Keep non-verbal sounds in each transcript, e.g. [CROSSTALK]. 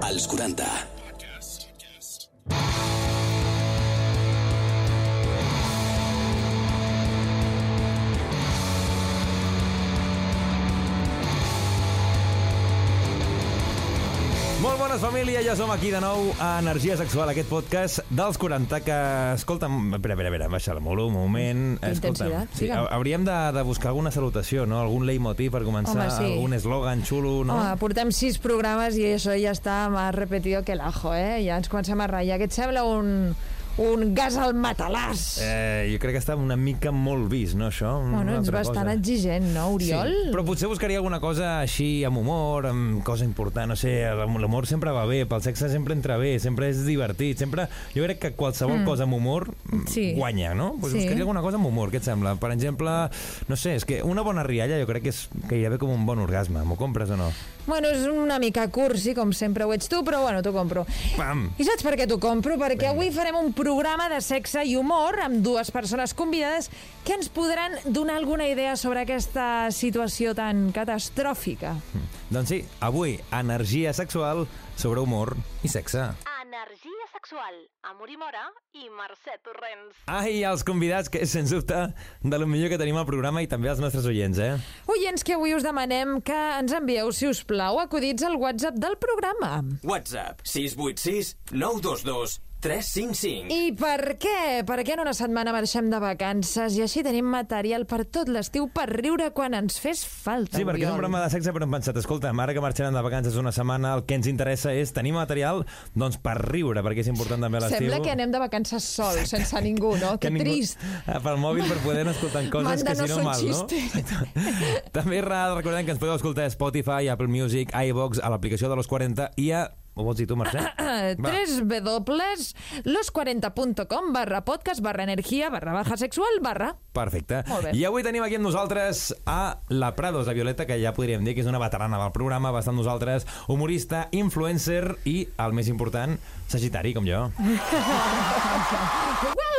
Als 40. Bones, família, ja som aquí de nou a Energia Sexual, aquest podcast dels 40 que, escolta'm, espera, espera, espera, baixa-la molt un moment. intensitat, sí, digue'm. hauríem de, de buscar alguna salutació, no? Algun leitmotiv per començar, Home, sí. algun eslògan xulo, no? Home, portem sis programes i això ja està més repetido que l'ajo, eh? Ja ens comencem a ratllar. Què et sembla un, un gas al matalàs? Eh, jo crec que està una mica molt vist, no, això? Bueno, ets bastant cosa. exigent, no, Oriol? Sí, però potser buscaria alguna cosa així amb humor, amb cosa important, no sé, l'humor sempre va bé, pel sexe sempre entra bé, sempre és divertit, sempre... Jo crec que qualsevol mm. cosa amb humor Sí. guanya, no? Pues Sí. buscaria alguna cosa amb humor, què et sembla? Per exemple, no sé, és que una bona rialla jo crec que és que ha com un bon orgasme, m'ho compres o no? Bueno, és una mica cursi, com sempre ho ets tu, però bueno, t'ho compro. Pam! I saps per què t'ho compro? Perquè avui farem un programa de sexe i humor amb dues persones convidades que ens podran donar alguna idea sobre aquesta situació tan catastròfica. Doncs sí, avui, energia sexual sobre humor i sexe. Energia sexual, Amor i Mora i Mercè Torrents. Ai, els convidats, que és, sens dubte, de lo millor que tenim al programa i també els nostres oients, eh? Oients que avui us demanem que ens envieu, si us plau, acudits al WhatsApp del programa. WhatsApp 686 922 355. I per què? Per què en una setmana marxem de vacances i així tenim material per tot l'estiu per riure quan ens fes falta, Sí, perquè és un Oriol? programa de sexe, però hem pensat, escolta, ara que marxarem de vacances una setmana, el que ens interessa és tenir material doncs, per riure, perquè és important també a l'estiu. Sembla que anem de vacances sols, [LAUGHS] sense ningú, no? Que, ningú- trist. Ah, Pel mòbil per poder anar escoltant coses Manda, que si no no mal, no? [LAUGHS] també ra- recordem que ens podeu escoltar a Spotify, Apple Music, iVox, a l'aplicació de los 40 i a... Ho vols dir tu, Mercè? [CLEARS THROAT] Va. 3w los40.com barra podcast barra energia barra baja sexual barra... Perfecte. I avui tenim aquí amb nosaltres a la Prados, la Violeta, que ja podríem dir que és una veterana del programa, va estar amb nosaltres, humorista, influencer i, el més important, sagitari, com jo. [LAUGHS] [LAUGHS]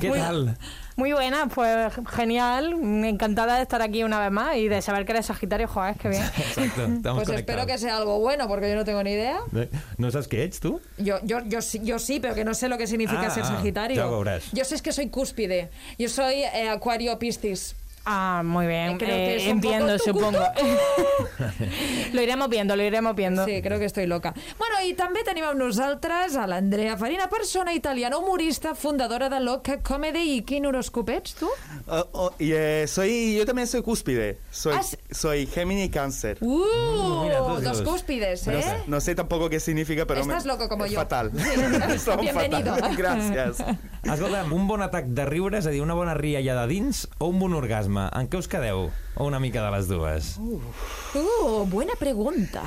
Què Muy- tal? Muy buena, pues genial. Encantada de estar aquí una vez más y de saber que eres Sagitario, joder, qué bien. [LAUGHS] Exacto, estamos Pues espero que sea algo bueno, porque yo no tengo ni idea. No saps què ets, tu? Yo, yo, yo, sí- yo sí, pero que no sé lo que significa Ah, ser ah, Sagitario. Yo sé es que soy cúspide. Yo soy eh, Acuario Piscis. Ah, muy bien. Creo que Eh, entiendo, supongo. [LAUGHS] lo iremos viendo, lo iremos viendo. Sí, creo que estoy loca. Bueno, i també tenim amb nosaltres a l'Andrea Farina, persona italiana, humorista, fundadora de Loca Comedy. I quin horòscop ets, tu? Oh, oh, y, eh, soy, yo también soy cúspide. Soy, Ah, soy Gemini Cáncer. Uh, mira, dos, cúspides, No ¿eh? sé, no sé tampoco qué significa, pero... Estás me- loco como es yo. Fatal. Sí. [LAUGHS] Son Bienvenido. fatal. Gracias. Escolta'm, un bon atac de riure, és a dir, una bona rialla de dins o un bon orgasme? En què us quedeu? O una mica de les dues? Uh, buena pregunta.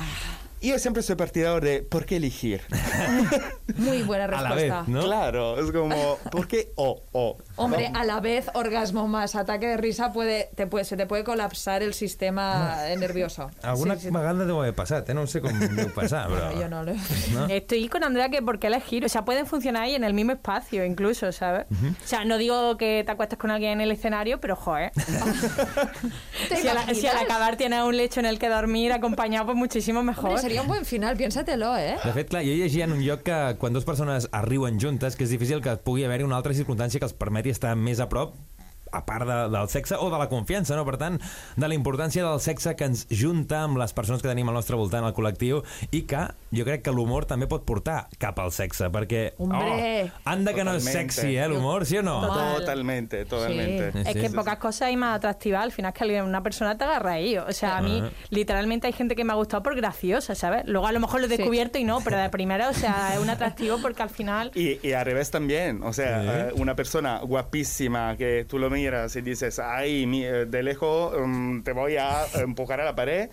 Yo siempre soy partidario de ¿por qué elegir? [LAUGHS] Muy buena A la respuesta. vez, ¿no? Claro, es como ¿por qué o o? Hombre, a la vez, orgasmo más ataque de risa, puede, te puede, se te puede colapsar el sistema nervioso. Alguna Sí, sí. vegada deu haver passat, eh? No sé yo no lo No? [LAUGHS] Estoy con Andrea que por qué elegir, o sea, pueden funcionar ahí en el mismo espacio incluso, ¿sabes? O sea, no digo que te acuestes con alguien en el escenario, pero joder. ¿Te [LAUGHS] si, si al acabar tienes un lecho en el que dormir acompañado, pues muchísimo mejor. Hombre, sería un buen final, piénsatelo, ¿eh? De fet, clar, jo llegia en un lloc que quan dues persones es riuen juntes, que és difícil que pugui haver-hi una altra circumstància que els permeti estar més a prop a part de, del sexe o de la confiança, no? Per tant, de la importància del sexe que ens junta amb les persones que tenim al nostre voltant, al col·lectiu, i que jo crec que l'humor també pot portar cap al sexe, perquè... Hombre. Oh, anda que no és Totalmente. sexy, eh, l'humor, sí o no? Total. Totalmente, totalmente. Sí. Es que sí, pocas cosas hay más atractivas al final que una persona te agarra ahí. O sea, a mí Ajá. literalmente hay gente que me ha gustado por graciosa, ¿sabes? Luego a lo mejor lo he Sí. descubierto y no, pero de primera, o sea, es un atractivo porque al final... Y, y al revés también, o sea, Sí. eh, una persona guapísima que tú lo miras y dices, ay, eh, de lejos mm, te voy a empujar a la pared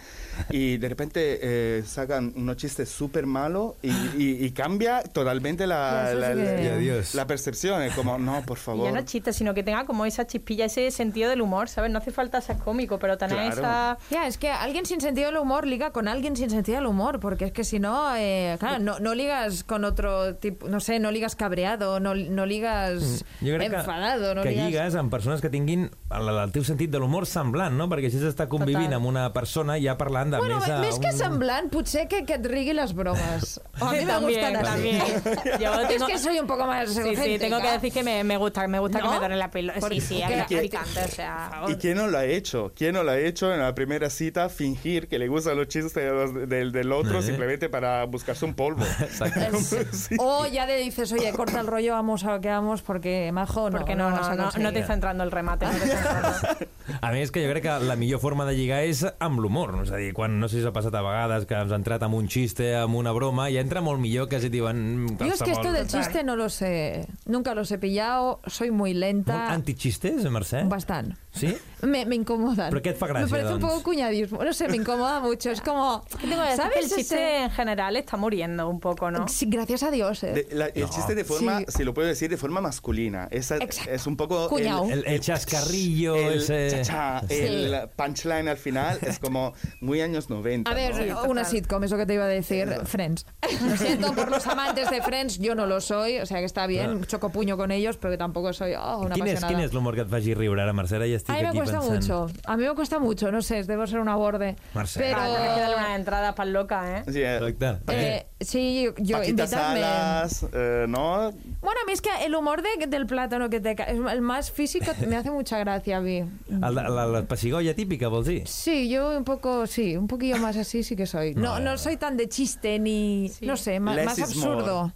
y de repente eh, sacan unos chistes súper malos y, y- y cambia totalmente la, la, la- Y la percepción, es como, no, por Y favor. ya no es chiste, sino que tenga como esa chispilla, ese sentido del humor, ¿sabes? No hace falta ser cómico, pero tener Claro. esa... Ya, es que alguien sin sentido del humor liga con alguien sin sentido del humor, porque es que si no, eh, claro, no, no ligas con otro tipo, no sé, no ligas cabreado, no, no ligas crec enfadado, que, no que ligas... lligues amb persones persones que tinguin el, el teu sentit de l'humor semblant, no? Perquè així s'està convivint Total. amb una persona ja parlant de Bueno, més a més que un... semblant, potser que, que et rigui les bromes. A mí me gustan así. también. [LAUGHS] Yo Es tengo- que soy un poco más Sí, sí, tengo que decir que me, me gusta, me gusta ¿No? que me donen la píldora. Sí, sí, es que- picante, o sea... ¿Y quién no lo ha hecho? ¿Quién no lo ha hecho en la primera cita fingir que le gustan los chistes de los- del, del otro Eh. simplemente para buscarse un polvo? [LAUGHS] Exacte. [LAUGHS] Sí. O ya le dices, oye, corta el rollo, vamos a lo que vamos, porque majo no. Porque no, no, a no, no, conseguir. te está entrando el remate. No entrando. A més, que jo crec que la millor forma de lligar és amb l'humor. És a dir, quan, no sé si s'ha passat a vegades que ens ha entrat amb un xiste, amb una broma, i entra molt millor que si et diuen... mm, Yo es que esto del chiste no lo sé. Nunca los he pillado, soy muy lenta. antichistes, Mercè? Bastante. Sí? Me, me incomodan. ¿Pero qué te fa Me parece un doncs? poco cuñadismo. No sé, me incomoda mucho. Es como. ¿Qué tengo que decir? ¿Sabes? El chiste ese- en general está muriendo un poco, ¿no? Sí, gracias a Dios. eh. De- la- el chiste de forma, Sí. si lo puedo decir, de forma masculina. Esa- Exacto. es un poco... Cuñao. El, el chascarrillo, el ese... cha-cha, Sí. el punchline al final es como muy años 90. A ver, ¿no? una sitcom, eso que te iba a decir, Friends. Lo siento por los amantes de Friends, yo no lo soy, o sea que está bien, choco puño con ellos, pero que tampoco soy oh, una Quin és, apasionada. quin és l'humor que et faci riure ara, Mercè? Ara ja estic A mí me aquí cuesta mucho, a mí me cuesta mucho, no sé, debo ser una borde. Mercè. Pero... Ah, que darle unas entradas para loca, ¿eh? Sí, eh, Exacte. Eh, sí, yo, yo Paquita invitadme. Salas, eh, ¿no? Bueno, a mí es que el humor de- del plátano que te cae, el más físico, [LAUGHS] me hace mucha gracia a mí. El, la, la, la pessigolla típica, vols dir? Sí, yo un poco, sí, un poquillo más así sí que soy. No, no soy tan de chiste ni, Sí. no sé, Less más, is more. absurdo.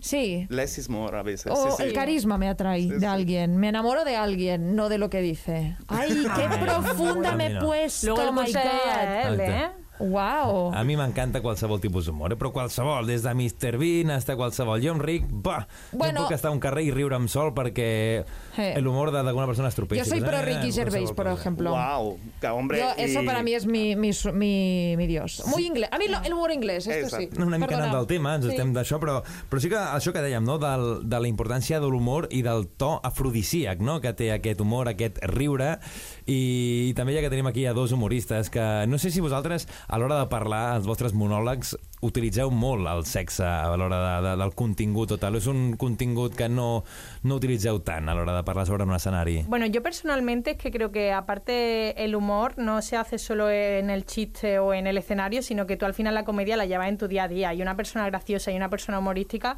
Sí. Less is more a veces. O sí, sí. el carisma me atrae Sí, de sí. alguien. Me enamoro de alguien, no de lo que dice. ¡Ay, qué Ay, profunda me he puesto! Luego el oh my God! él, ¿eh? ¡Wow! A mi m'encanta qualsevol tipus d'humor, eh? però qualsevol, des de Mr. Bean fins a qualsevol. Jo, Enric, bah, Bueno. jo puc estar a un carrer i riure'm sol perquè Eh. l'humor de- d'alguna persona estropíssim. Yo soy pro Ricky Eh, Gervais, por ejemplo. Wow, ca- hombre. Yo- eso y- para mí es mi, mi, mi, mi dios. Muy inglés. A mí lo- el humor inglés, esto sí. Una mica anant del tema, ens Sí. estem d'això, però, però sí que això que dèiem, no? Del, de la importància de l'humor i del to afrodisíac no? que té aquest humor, aquest riure, i, i també ja que tenim aquí a dos humoristes que no sé si vosaltres, a l'hora de parlar, els vostres monòlegs, utilitzeu molt el sexe a l'hora de, de, del contingut o tal. És un contingut que no, no utilitzeu tant a l'hora de parlar sobre un escenari. Bueno, yo personalmente es que creo que aparte el humor no se hace solo en el chiste o en el escenario, sino que tú al final la comedia la llevas en tu día a día. Y una persona graciosa y una persona humorística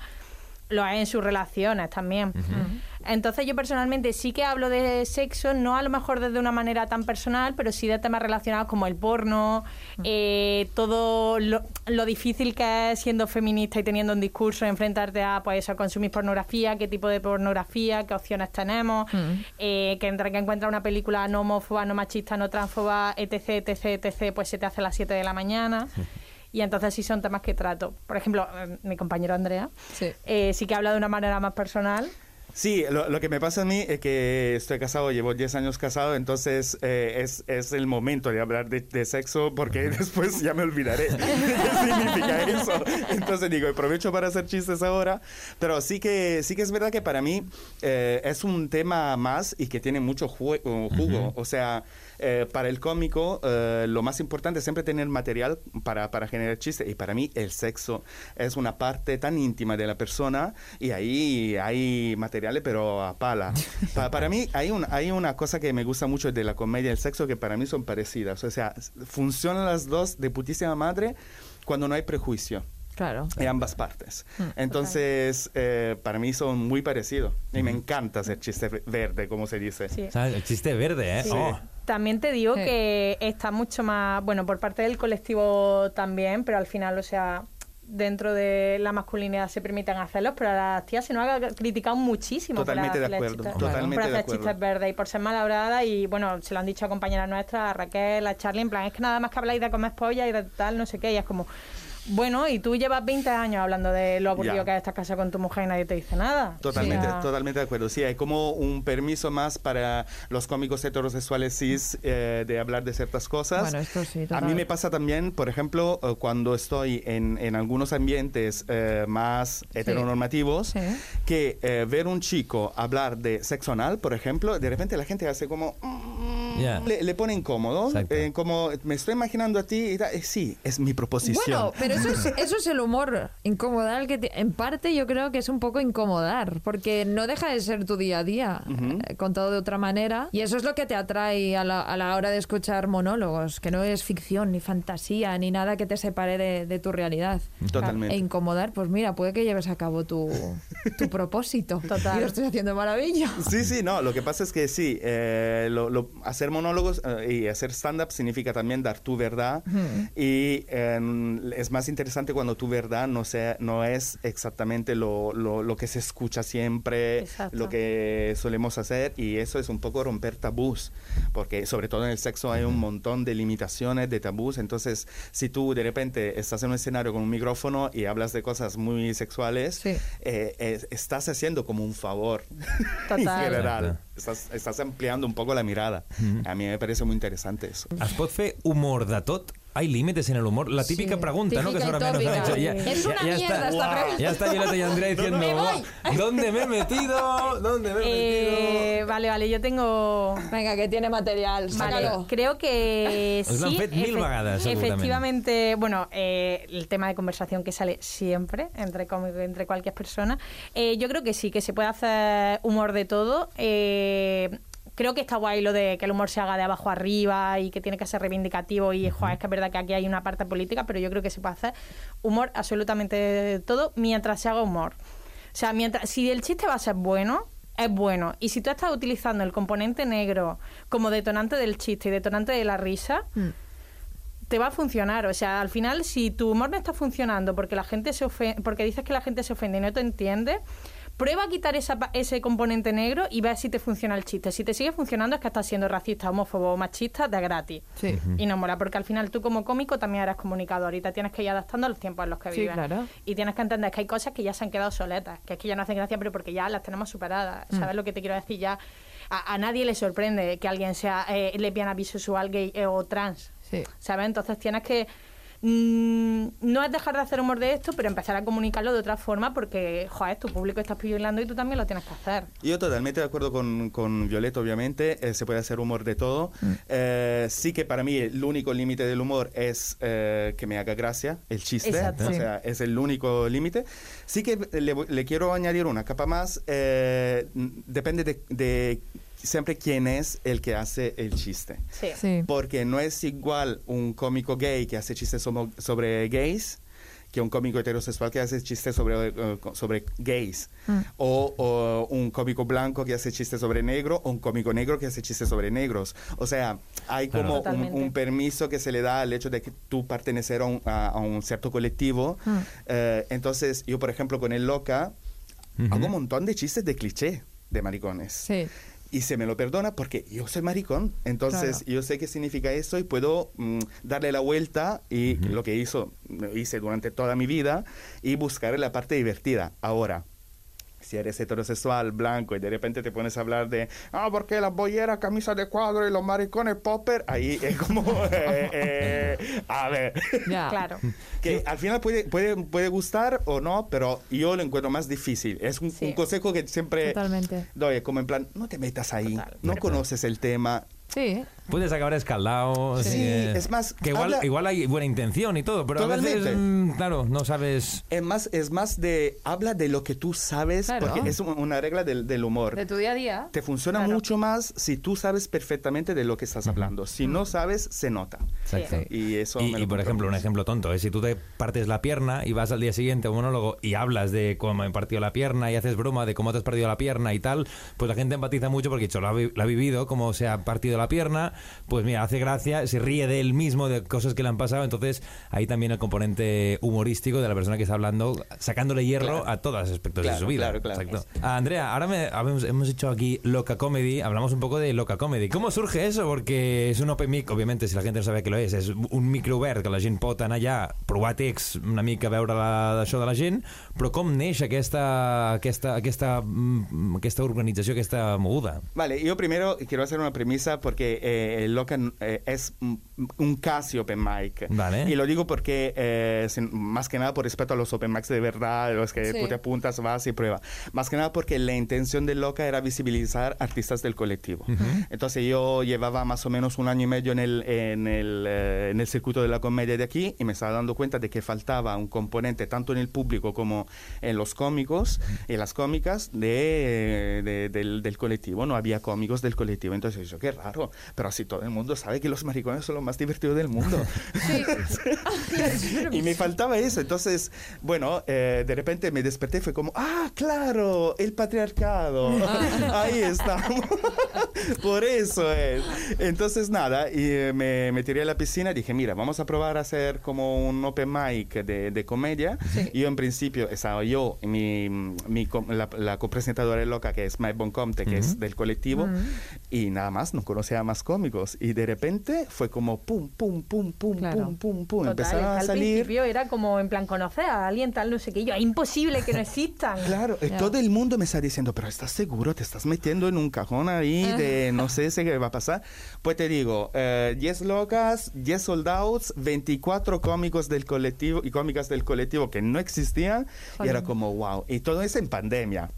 lo es en sus relaciones también. Entonces yo personalmente sí que hablo de sexo, no a lo mejor desde una manera tan personal, pero sí de temas relacionados como el porno, eh, todo lo, lo difícil que es siendo feminista y teniendo un discurso, enfrentarte a pues eso, a consumir pornografía, qué tipo de pornografía, qué opciones tenemos, eh, que entre que encuentras una película no homófoba, no machista, no transfoba, etc, etc, etc, pues se te hace a las 7 de la mañana. Y entonces sí son temas que trato. Por ejemplo, eh, mi compañero Andrea Sí. eh, sí que habla de una manera más personal. Sí, lo, lo que me pasa a mí es que estoy casado, llevo 10 años casado, entonces eh, es, es el momento de hablar de, de sexo porque después ya me olvidaré [LAUGHS] qué significa eso. Entonces digo, aprovecho para hacer chistes ahora, pero sí que, sí que es verdad que para mí eh, es un tema más y que tiene mucho jugo. O sea, eh, para el cómico eh, lo más importante es siempre tener material para, para generar chistes y para mí el sexo es una parte tan íntima de la persona y ahí hay materiales pero a pala. [LAUGHS] Pa- para mí hay, un, hay una cosa que me gusta mucho de la comedia y el sexo que para mí son parecidas. O sea, funcionan las dos de putísima madre cuando no hay prejuicio Claro. en ambas partes. Entonces, eh, para mí son muy parecidos. Y me encanta hacer chiste ve- verde, como se dice. Sí. O el xiste verde, eh? Sí. Oh. También te digo Sí. que está mucho más, bueno, por parte del colectivo también, pero al final, o sea, dentro de la masculinidad se permiten hacerlos, pero a las tías se nos ha criticado muchísimo. Totalmente por de hacer acuerdo, chistes- totalmente por de hacer acuerdo. chistes verdes y por ser malabrada y bueno, se lo han dicho a compañeras nuestras, a Raquel, a Charlie, en plan, es que nada más que habláis de comer polla y de tal, no sé qué, y es como... Bueno, y tú llevas 20 años hablando de lo aburrido Ya. que es esta casa con tu mujer y nadie te dice nada. Totalmente, O sea, totalmente de acuerdo. Sí, hay como un permiso más para los cómicos heterosexuales cis eh, de hablar de ciertas cosas. Bueno, esto sí, A total. mí me pasa también, por ejemplo, eh, cuando estoy en, en algunos ambientes eh, más heteronormativos, Sí. que eh, ver un chico hablar de sexo anal, por ejemplo, de repente la gente hace como... "Mm", Ya. le, le pone incómodo. Eh, como me estoy imaginando a ti. y tal, eh, sí, es mi proposición. Bueno, pero eso es, eso es el humor. Incomodar, que te- en parte yo creo que es un poco incomodar, porque no deja de ser tu día a día, eh, contado de otra manera. Y eso es lo que te atrae a la, a la hora de escuchar monólogos, que no es ficción, ni fantasía, ni nada que te separe de, de tu realidad. Totalmente. E incomodar, pues mira, puede que lleves a cabo tu, tu propósito. [LAUGHS] Total. Y lo estoy haciendo maravilla. Sí, sí, no, lo que pasa es que sí, eh, lo- lo- hacer monólogos eh, y hacer stand-up significa también dar tu verdad y eh, es más interesante cuando tu verdad no, sea, no es exactamente lo, lo- lo que se escucha siempre, Exacto. lo que solemos hacer y eso es un poco romper tabús, porque sobre todo en el sexo hay un montón de limitaciones, de tabús, entonces si tú de repente estás en un escenario con un micrófono y hablas de cosas muy sexuales, Sí. eh, es- estás haciendo como un favor [LAUGHS] en Total. general. Exacte. Estás, estás ampliando un poco la mirada. A mí me parece muy interesante eso. Pot fer humor de tot? Hay límites en el humor? La típica Sí. pregunta, ¿no? Que Típica y seguramente nos han tópica. hecho. Ya, Es una ya mierda está, esta pregunta. Ya está Violeta y Andrea [LAUGHS] diciendo, Me. ¿dónde me he metido? ¿Dónde me he Eh, metido? vale, vale, yo tengo... Venga, que tiene material, Vale, sácalo. creo que [LAUGHS] Us l'han sí. fet mil segurament. Efectivamente, bueno, eh, el tema de conversación que sale siempre entre entre cualquier persona. Eh, yo creo que sí, que se puede hacer humor de todo. Eh, creo que está guay lo de que el humor se haga de abajo arriba y que tiene que ser reivindicativo y es que es verdad que aquí hay una parte política, pero yo creo que se puede hacer humor absolutamente de todo mientras se haga humor. O sea, mientras, si el chiste va a ser bueno, es bueno. Y si tú estás utilizando el componente negro como detonante del chiste y detonante de la risa, te va a funcionar. O sea, al final, si tu humor no está funcionando porque la gente se ofende, porque dices que la gente se ofende y no te entiende, prueba a quitar esa pa- ese componente negro y ve si te funciona el chiste. Si te sigue funcionando es que estás siendo racista, homófobo o machista de gratis. Sí. Y no mola, porque al final tú como cómico también eres comunicador y te tienes que ir adaptando a los tiempos en los que Sí, vives. claro. Y tienes que entender que hay cosas que ya se han quedado soletas, que es que ya no hacen gracia, pero porque ya las tenemos superadas. Mm. ¿Sabes lo que te quiero decir? Ya a, a nadie le sorprende que alguien sea eh, lesbiana, bisexual, gay eh, o trans. Sí. ¿Sabes? Entonces tienes que. Mm, no es dejar de hacer humor de esto, pero empezar a comunicarlo de otra forma porque, joder, tu público está pidiendo y tú también lo tienes que hacer. Yo totalmente de acuerdo con, con Violeta, obviamente. eh, se puede hacer humor de todo. Eh, sí que para mí el único límite del humor es eh, que me haga gracia el chiste. Exacto. O Sí. sea, es el único límite. Sí que le, quiero añadir una capa más. eh, depende de, de siempre quién es el que hace el chiste. Sí. Sí. Porque no es igual un cómico gay que hace chistes somo- sobre gays que un cómico heterosexual que hace chistes sobre, eh, sobre gays. O, o un cómico blanco que hace chistes sobre negro o un cómico negro que hace chistes sobre negros. O sea, hay Claro. como un, un permiso que se le da al hecho de que tú pertenecer a un, a- a un cierto colectivo. Eh, entonces, yo, por ejemplo, con el Loca, hago un montón de chistes de cliché de maricones Sí. Y se me lo perdona porque yo soy maricón. Entonces Claro. yo sé qué significa eso y puedo mm, darle la vuelta y lo que hizo, hice durante toda mi vida y buscar la parte divertida. Ahora, si eres heterosexual, blanco, y de repente te pones a hablar de, ah, porque las bolleras, camisas de cuadro y los maricones popper, ahí es como, [LAUGHS] eh, eh, a ver. [LAUGHS] Claro. que al final puede, puede, puede gustar o no, pero yo lo encuentro más difícil. Es un, Sí. un consejo que siempre Totalmente. doy, como en plan, no te metas ahí, Total. no conoces el tema. Sí. Puedes acabar escaldado. Sí, eh, es más, Que igual, habla- igual hay buena intención y todo, pero a veces, Totalmente. mm, claro, no sabes... Es más, es más de, habla de lo que tú sabes, Claro. porque es un- una regla del, del humor. De tu día a día. Te funciona Claro. mucho más si tú sabes perfectamente de lo que estás hablando. Si no sabes, se nota. Exacto. Y eso Y, me y, lo por ejemplo, un ejemplo tonto, es si tú te partes la pierna y vas al día siguiente a un monólogo y hablas de cómo me partido la pierna y haces broma de cómo te has partido la pierna y tal, pues la gente empatiza mucho porque dicho, lo ha, vi- lo ha vivido, cómo se ha partido la pierna, pues mira, hace gracia, se ríe de él mismo, de cosas que le han pasado, entonces ahí también el componente humorístico de la persona que está hablando, sacándole hierro Claro. a todos los aspectos de Claro, su vida. claro, claro. Exacto. Ah, Andrea, ahora me- habemos- hemos hecho aquí Loca Comedy, hablamos un poco de Loca Comedy. ¿Cómo surge eso? Porque és un open mic, òbviament, si la gent no sabe què lo és, és un micro obert que la gent pot anar allà, provar text, una mica veure la, això de la gent, però com neix aquesta, aquesta, aquesta, mm, aquesta organització, aquesta moguda? Vale, yo primero quiero hacer una premisa porque que el Loca eh, es un casi open mic. Vale. Y lo digo porque, eh, sin- más que nada por respeto a los open mics de verdad, los que Sí. tú te apuntas, vas y pruebas. Más que nada porque la intención del Loca era visibilizar artistas del colectivo. Entonces yo llevaba más o menos un año y medio en el, en, el, eh, en el circuito de la comedia de aquí y me estaba dando cuenta de que faltaba un componente tanto en el público como en los cómicos y las cómicas de, de- del, del colectivo. No había cómicos del colectivo. Entonces yo, qué raro. Pero así todo el mundo sabe que los maricones son los más divertidos del mundo. [LAUGHS] [LAUGHS] y me faltaba eso. Entonces, bueno, eh, de repente me desperté y fue como, ah, claro, el patriarcado. Ahí estamos. [LAUGHS] Por eso es. Entonces, nada, y eh, me, me tiré a la piscina y dije, mira, vamos a probar a hacer como un open mic de, de comedia. Y yo en principio estaba yo, mi, mi la, la copresentadora loca que es Mike Boncomte, que es del colectivo, y nada más, no conocía más cómicos. Y de repente fue como pum, pum, pum, pum, Claro. pum, pum, pum. Total, Empezaron a al salir. principio era como en plan conocer a alguien tal, no sé qué. Yo, es imposible que no existan. [LAUGHS] Claro, y Ya. todo el mundo me está diciendo, pero ¿estás seguro? ¿Te estás metiendo en un cajón ahí de [LAUGHS] no sé si qué va a pasar? Pues te digo, eh, 10 locas, 10 soldados, 24 cómicos del colectivo y cómicas del colectivo que no existían. Y era como, wow. Y todo eso en pandemia.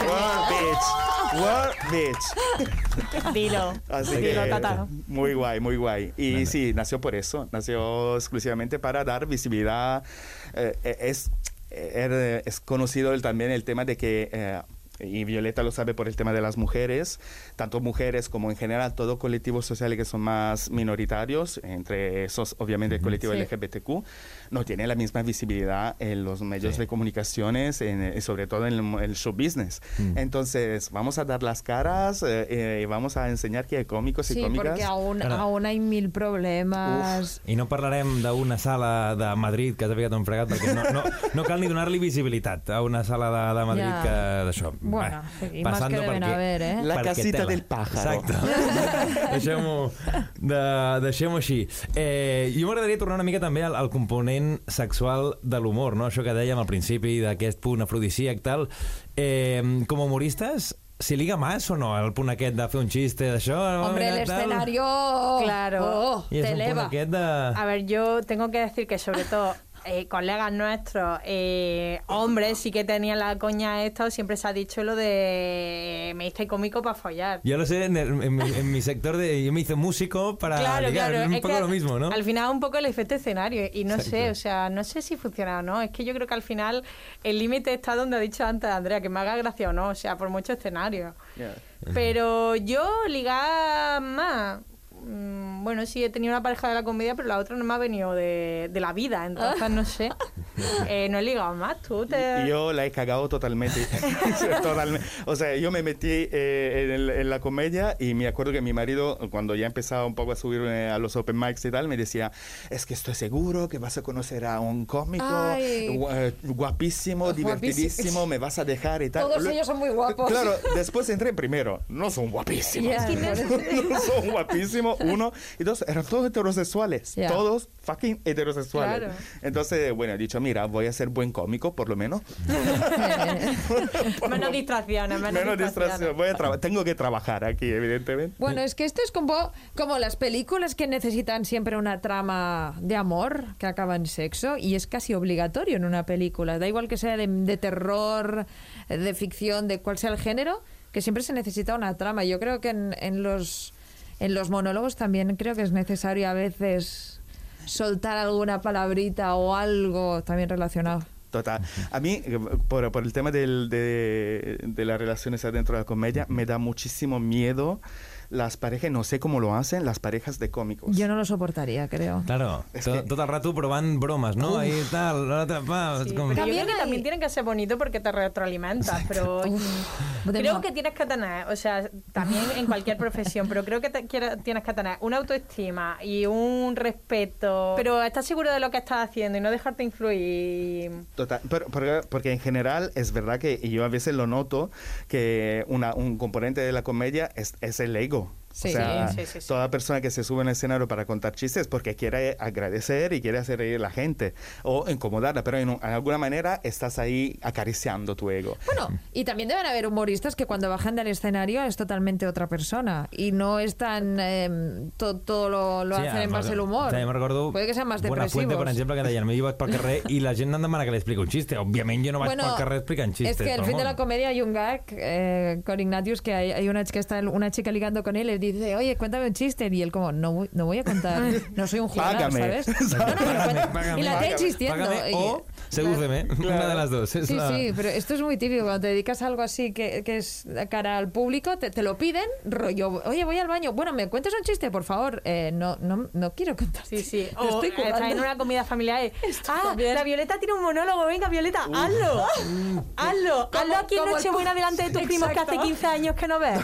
World bitch. World bitch. Dilo. Así Dilo, que tata. muy guay, muy guay. Y sí, nació por eso, nació exclusivamente para dar visibilidad. Eh, eh, es, eh, es conocido el- también el tema de que... eh, y Violeta lo sabe por el tema de las mujeres, tanto mujeres como en general todo colectivos sociales que son más minoritarios, entre esos obviamente el colectivo Sí. LGBTQ, no tiene la misma visibilidad en los medios de comunicaciones, en- y sobre todo en el, el show business. Entonces, vamos a dar las caras eh, eh, y vamos a enseñar que hay cómicos y Sí, cómicas. porque aún, Claro. aún hay mil problemas. I no parlarem d'una sala de Madrid que s'ha ficat un fregat, perquè no, no, no cal ni donar-li visibilitat a una sala de, de Madrid Ja. que d'això. Bueno, Va, sí, más que deben haver, eh? La casita tela. del pájaro. Exacte. [LAUGHS] Deixem-ho de, deixem així. Eh, jo m'agradaria tornar una mica també al, al component sexual de l'humor, no? Això que dèiem al principi, d'aquest punt afrodisíac, tal. Eh, com a humoristes, ¿se liga más o no el punt aquest de fer un xiste d'això? Hombre, el escenario Claro. oh, te un punt eleva. de... A ver, yo tengo que decir que sobre todo eh, colegas nuestros, eh, hombres, sí que tenían la coña esta, o siempre se ha dicho lo de me hice cómico para follar. Yo lo sé, en, el- en mi, en mi sector de... Yo me hice músico para Claro, ligar. claro. Es un es poco que lo mismo, ¿no? Al final un poco el efecto escenario. Y no sé, o sea, no sé si funciona o no. Es que yo creo que al final el límite está donde ha dicho antes Andrea, que me haga gracia o no, o sea, por mucho escenario. Yeah. Pero yo ligar más. Mm, Bueno, sí, he tenido una pareja de la comedia, pero la otra no me ha venido de, de la vida, entonces no sé. [LAUGHS] Eh, no he ligado más, tú te... Yo la he cagado totalmente. [LAUGHS] [LAUGHS] Totalmente. O sea, yo me metí eh, en, el- en la comedia y me acuerdo que mi marido, cuando ya empezaba un poco a subir eh, a los open mics y tal, me decía, es que estoy seguro que vas a conocer a un cómico gu- guapísimo, divertidísimo, me vas a dejar y tal. Todos Lo- ellos son muy guapos. Claro, después entré primero, no son guapísimos. Ya, no son guapísimos, uno. Y dos, eran todos heterosexuales. Todos fucking heterosexuales. Claro. Entonces, bueno, he dicho, mira, voy a ser buen cómico, por lo menos. [LAUGHS] Menos distracciones, menos, Menos distracción. distracciones. Voy a tengo que trabajar aquí, evidentemente. Bueno, es que esto es como, como las películas que necesitan siempre una trama de amor que acaba en sexo y es casi obligatorio en una película. Da igual que sea de, de terror, de ficción, de cual sea el género, que siempre se necesita una trama. Yo creo que en, en los, en los monólogos también creo que es necesario a veces soltar alguna palabrita o algo también relacionado. Total. A mí, eh, por, por el tema del- de, de las relaciones adentro de la comedia, me da muchísimo miedo las parejas, no sé cómo lo hacen, las parejas de cómicos. Yo no lo soportaría, creo. Claro, Es que- tot el rato provant bromes, no? Ahí tal, l'altre, pa, Sí, és com... pero yo También creo que también tienen que ser bonitos porque te retroalimentas, pero De creo ma- que tienes que tener, o sea, también en cualquier profesión, pero creo que te- tienes que tener una autoestima y un respeto, pero estás seguro de lo que estás haciendo y no dejarte influir. Total, pero, porque, porque en general es verdad que y yo a veces lo noto que una, un componente de la comedia es, es el ego. Sí, o sea, sí, sí, sí. toda persona que se sube en el escenario para contar chistes porque quiere agradecer y quiere hacer reír a la gente o incomodarla, pero en, un- en alguna manera estás ahí acariciando tu ego. Bueno, y también deben haber humoristas que cuando bajan del escenario es totalmente otra persona y no es tan... eh, to- todo lo, lo Sí, hacen en base al humor. Me'n recordo Puede que sean más Buena depresivos. Fuente, per exemple, que deien, jo vaig pel carrer i la gent em demana que li expliqui un xiste. Òbviament jo no vaig pel carrer explicant xistes. Es que el pel fin de la comedia hay un gag eh, con Ignatius que hay, hay una chica está una chica ligando con él y le dice, oye, cuéntame un chiste y él como, no voy, no voy a contar, [LAUGHS] no soy un jugador, Págame. ¿sabes? [LAUGHS] No, no, pero cuenta- Págame, y la tía insistiendo. Págame y- o sedúceme. [LAUGHS] Una de las dos. Es Sí, la... sí, pero esto es muy típico. Cuando te dedicas a algo así que, que es cara al público, te, te lo piden, rollo, oye, voy al baño. Bueno, ¿me cuentas un chiste, por favor? Eh, no, no, no quiero contar. Sí, sí. O estoy estás en currando. una comida familiar y, ah, también. la Violeta tiene un monólogo, venga, Violeta, hazlo. Hazlo. Hazlo aquí en Nochebuena delante de tus primos que hace Exacto. 15 años que no ves.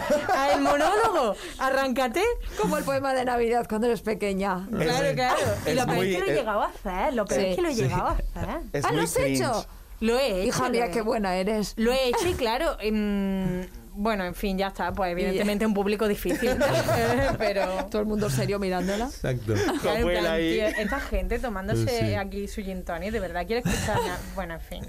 El monólogo. Arráncate. Como el poema de Navidad cuando eres pequeña. Claro, claro. Y lo peor es que lo he llegado a hacer. Lo peor Sí. es que lo he Sí. llegado a [LAUGHS] hacer. Es ¿Ah, lo has cringe. hecho? Lo he hecho. Hija lo mía, he- qué buena eres. Lo he hecho y claro, em, bueno, en fin, ya está. Pues evidentemente un público difícil. [LAUGHS] [LAUGHS] Pero... Todo el mundo serio mirándola. Exacto. [LAUGHS] Claro, plan, ahí. tío, esta gente tomándose Sí. aquí su gin tonic, de verdad quiere escuchar. Bueno, en fin.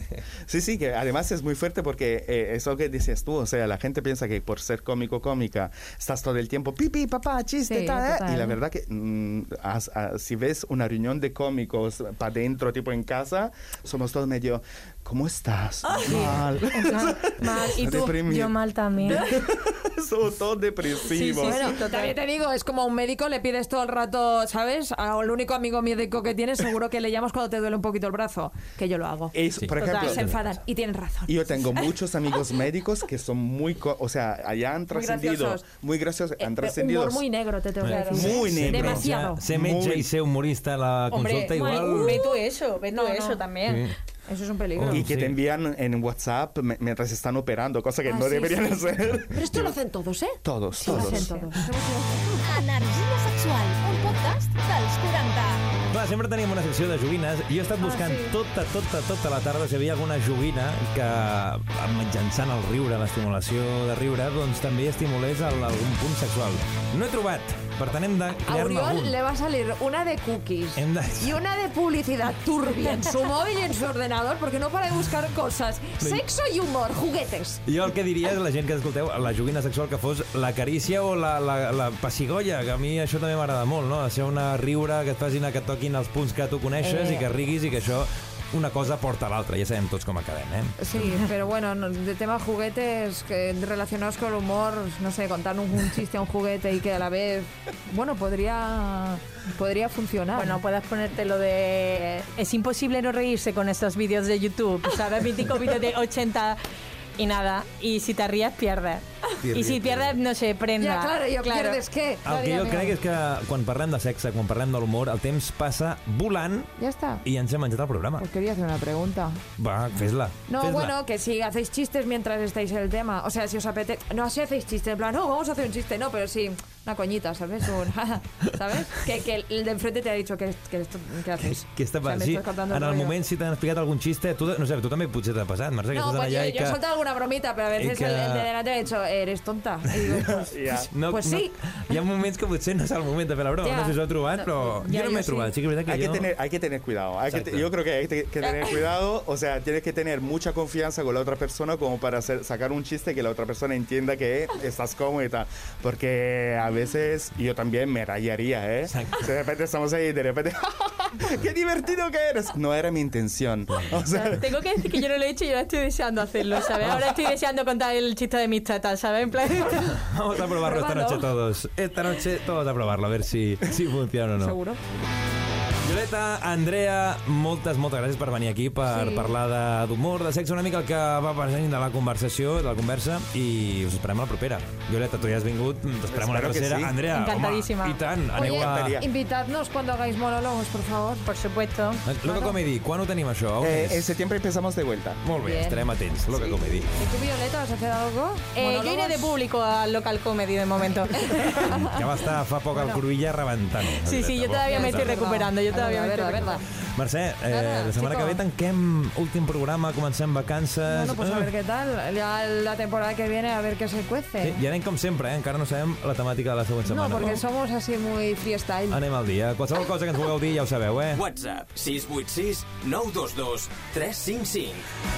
Sí, sí, que además es muy fuerte porque eh, eso que dices tú, o sea, la gente piensa que por ser cómico cómica estás todo el tiempo, pipi, papá, chiste, Sí, tal, ¿eh? y la verdad que mm, as- a- si ves una reunión de cómicos para dentro, tipo en casa, somos todos medio, ¿cómo estás? Mal. [LAUGHS] Mal. Y tú, Deprimido. yo mal también. [LAUGHS] somos todos depresivos. Sí, sí, Bueno, total. también te digo, es como un médico, le pides todo el rato, ¿sabes? Al único amigo médico que tienes, seguro que le llamas cuando te duele un poquito el brazo, que yo lo hago. Es, por Total. ejemplo, Y se enfadan, y tienen razón. Yo tengo muchos amigos médicos que son muy, o sea, allá han trascendido, graciosos. muy graciosos, Eh, han eh, trascendido. humor muy negro, te tengo que decir. muy negro. Demasiado. Metge Muy- i ser humorista la Hombre, consulta igual... bueno, ve tú eso, ve tú No, no. eso también. Eso es un peligro. Y que Sí. te envían en WhatsApp me- mientras están operando, cosa que Ah, no sí, deberían sí. hacer. Pero esto lo hacen todos, ¿eh? Todos, Lo todos. hacen todos. Energia sexual, un podcast dels 40. Clar, sempre teníem una secció de joguines i he estat buscant sí. tota, tota, tota la tarda si havia alguna joguina que, mitjançant el riure, l'estimulació de riure, doncs també estimulés el, algun punt sexual. No he trobat, per tant hem de A crear-ne Oriol algun. le va a salir una de cookies Hem de... y una de publicidad turbia en su móvil y en su ordenador porque no para de buscar cosas. Sexo y humor, juguetes. Jo el que diria és la gent que escolteu, la joguina sexual que fos la carícia o la, la, la passigolla, que a mi això també m'agrada molt, no? Ser una riure, que et facin que et toquin els punts que tu coneixes Eh. i que riguis i que això una cosa porta a l'altra. Ja sabem tots com acabem, eh? Sí, pero bueno, no, de tema juguetes que relacionados con el humor, no sé, contar un, un chiste a un juguete y que a la vez, bueno, podría podría funcionar. Bueno, puedes ponerte lo de... Es imposible no reírse con estos vídeos de YouTube, ¿sabes? Mítico vídeo de 80 y nada. Y si te ríes, pierdes. Si y ries, si pierdes, no sé, prenda. ya, claro, yo Claro. pierdes qué. El que jo crec és que quan parlem de sexe, quan parlem de l'humor, el temps passa volant Ya está. i ens hem menjat el programa. Pues quería hacer una pregunta. Va, fes-la. No, fes-la. bueno, que si hacéis chistes mientras estáis en el tema. O sea, si os apetece. No, si hacéis chistes, en plan, no, vamos a hacer un chiste, no, pero sí, una coñita, ¿sabes? Un, [LAUGHS] ¿Sabes? Que, que el de enfrente te ha dicho que, que esto, ¿qué haces? Què està O sea, passant? me Sí, estás cortando en el rollo. moment si t'han explicat algun xiste, tu, no sé, tu també potser t'ha passat, Mercè, que No, estàs pues yo, allà i yo que... he soltado alguna bromita, pero a veces que- el, el de delante me ha dicho, eres tonta. Y digo, [LAUGHS] pues, Ja. No, Pues sí. No, hi ha moments que potser no és el moment de fer la broma, Ja. no sé si ho heu trobat, però Ja, jo no jo m'he sí. trobat. Sí que és veritat que Hay que, jo... tener, hay que tener cuidado. Hay que te- yo creo que hay que, que tener [LAUGHS] cuidado. O sea, tienes que tener mucha confianza con la otra persona como para hacer, sacar un chiste que la otra persona entienda que estás cómodo y tal. Porque a veces yo también me rayaría, ¿eh? Exacto. De repente estamos ahí y de repente, [LAUGHS] ¡qué divertido que eres! No era mi intención. O sea, Tengo que decir que yo no lo he hecho y ahora estoy deseando hacerlo, ¿sabes? Ahora estoy deseando contar el chiste de mis tetas, ¿sabes? En plan... [LAUGHS] Vamos a probarlo esta noche todos. Esta noche todos a probarlo, a ver si, si funciona o no. seguro. Andrea, moltes, moltes gràcies per venir aquí per Sí. parlar de- d'humor, de, sexe, una mica el que va passant de la conversació, de la conversa, i us esperem a la propera. Violeta, tu ja has vingut, t'esperem a la Espero que tercera. sí. Andrea, Encantadísima. home, i tant, aneu Oye, a... Invitadnos cuando hagáis monólogos, por favor. Por supuesto. Loca Comedy, quan ho tenim això? On eh, en septiembre empezamos de vuelta. Molt bé, Bien. estarem atents. Loca Comedy. ¿Y tú, Violeta, vas a hacer algo? Eh, yo iré de público al local comedy de momento. [LAUGHS] Que va estar fa poc al Cruïlla rebentant. Sí, sí, yo todavía me estoy recuperando, yo A ver verda, verda. Mercè, eh, Ara, la setmana chico. que ve tanquem últim programa, comencem vacances... Bueno, pues a Ah. ver qué tal. Ya la temporada que viene a ver qué se cuece. Sí, I anem com sempre, eh? encara no sabem la temàtica de la següent no, setmana. porque somos así muy freestyle. Anem al dia. Qualsevol cosa que ens vulgueu dir ja ho sabeu, eh? WhatsApp 686 922 355.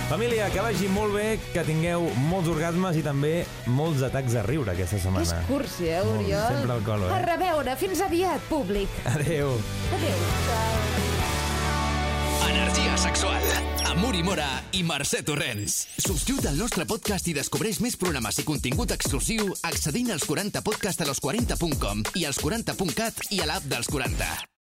Família, que vagi molt bé, que tingueu molts orgasmes i també molts atacs de riure aquesta Que setmana. és cursi, eh, Molt, Oriol? sempre al colo, eh? A reveure. Fins aviat, públic. Adéu. Adéu. Energia sexual. Amb Uri Mora i Mercè Torrents. Subscriu't al nostre podcast i descobreix més programes i contingut exclusiu accedint als 40podcast a los40.com i als 40.cat i a l'app dels 40.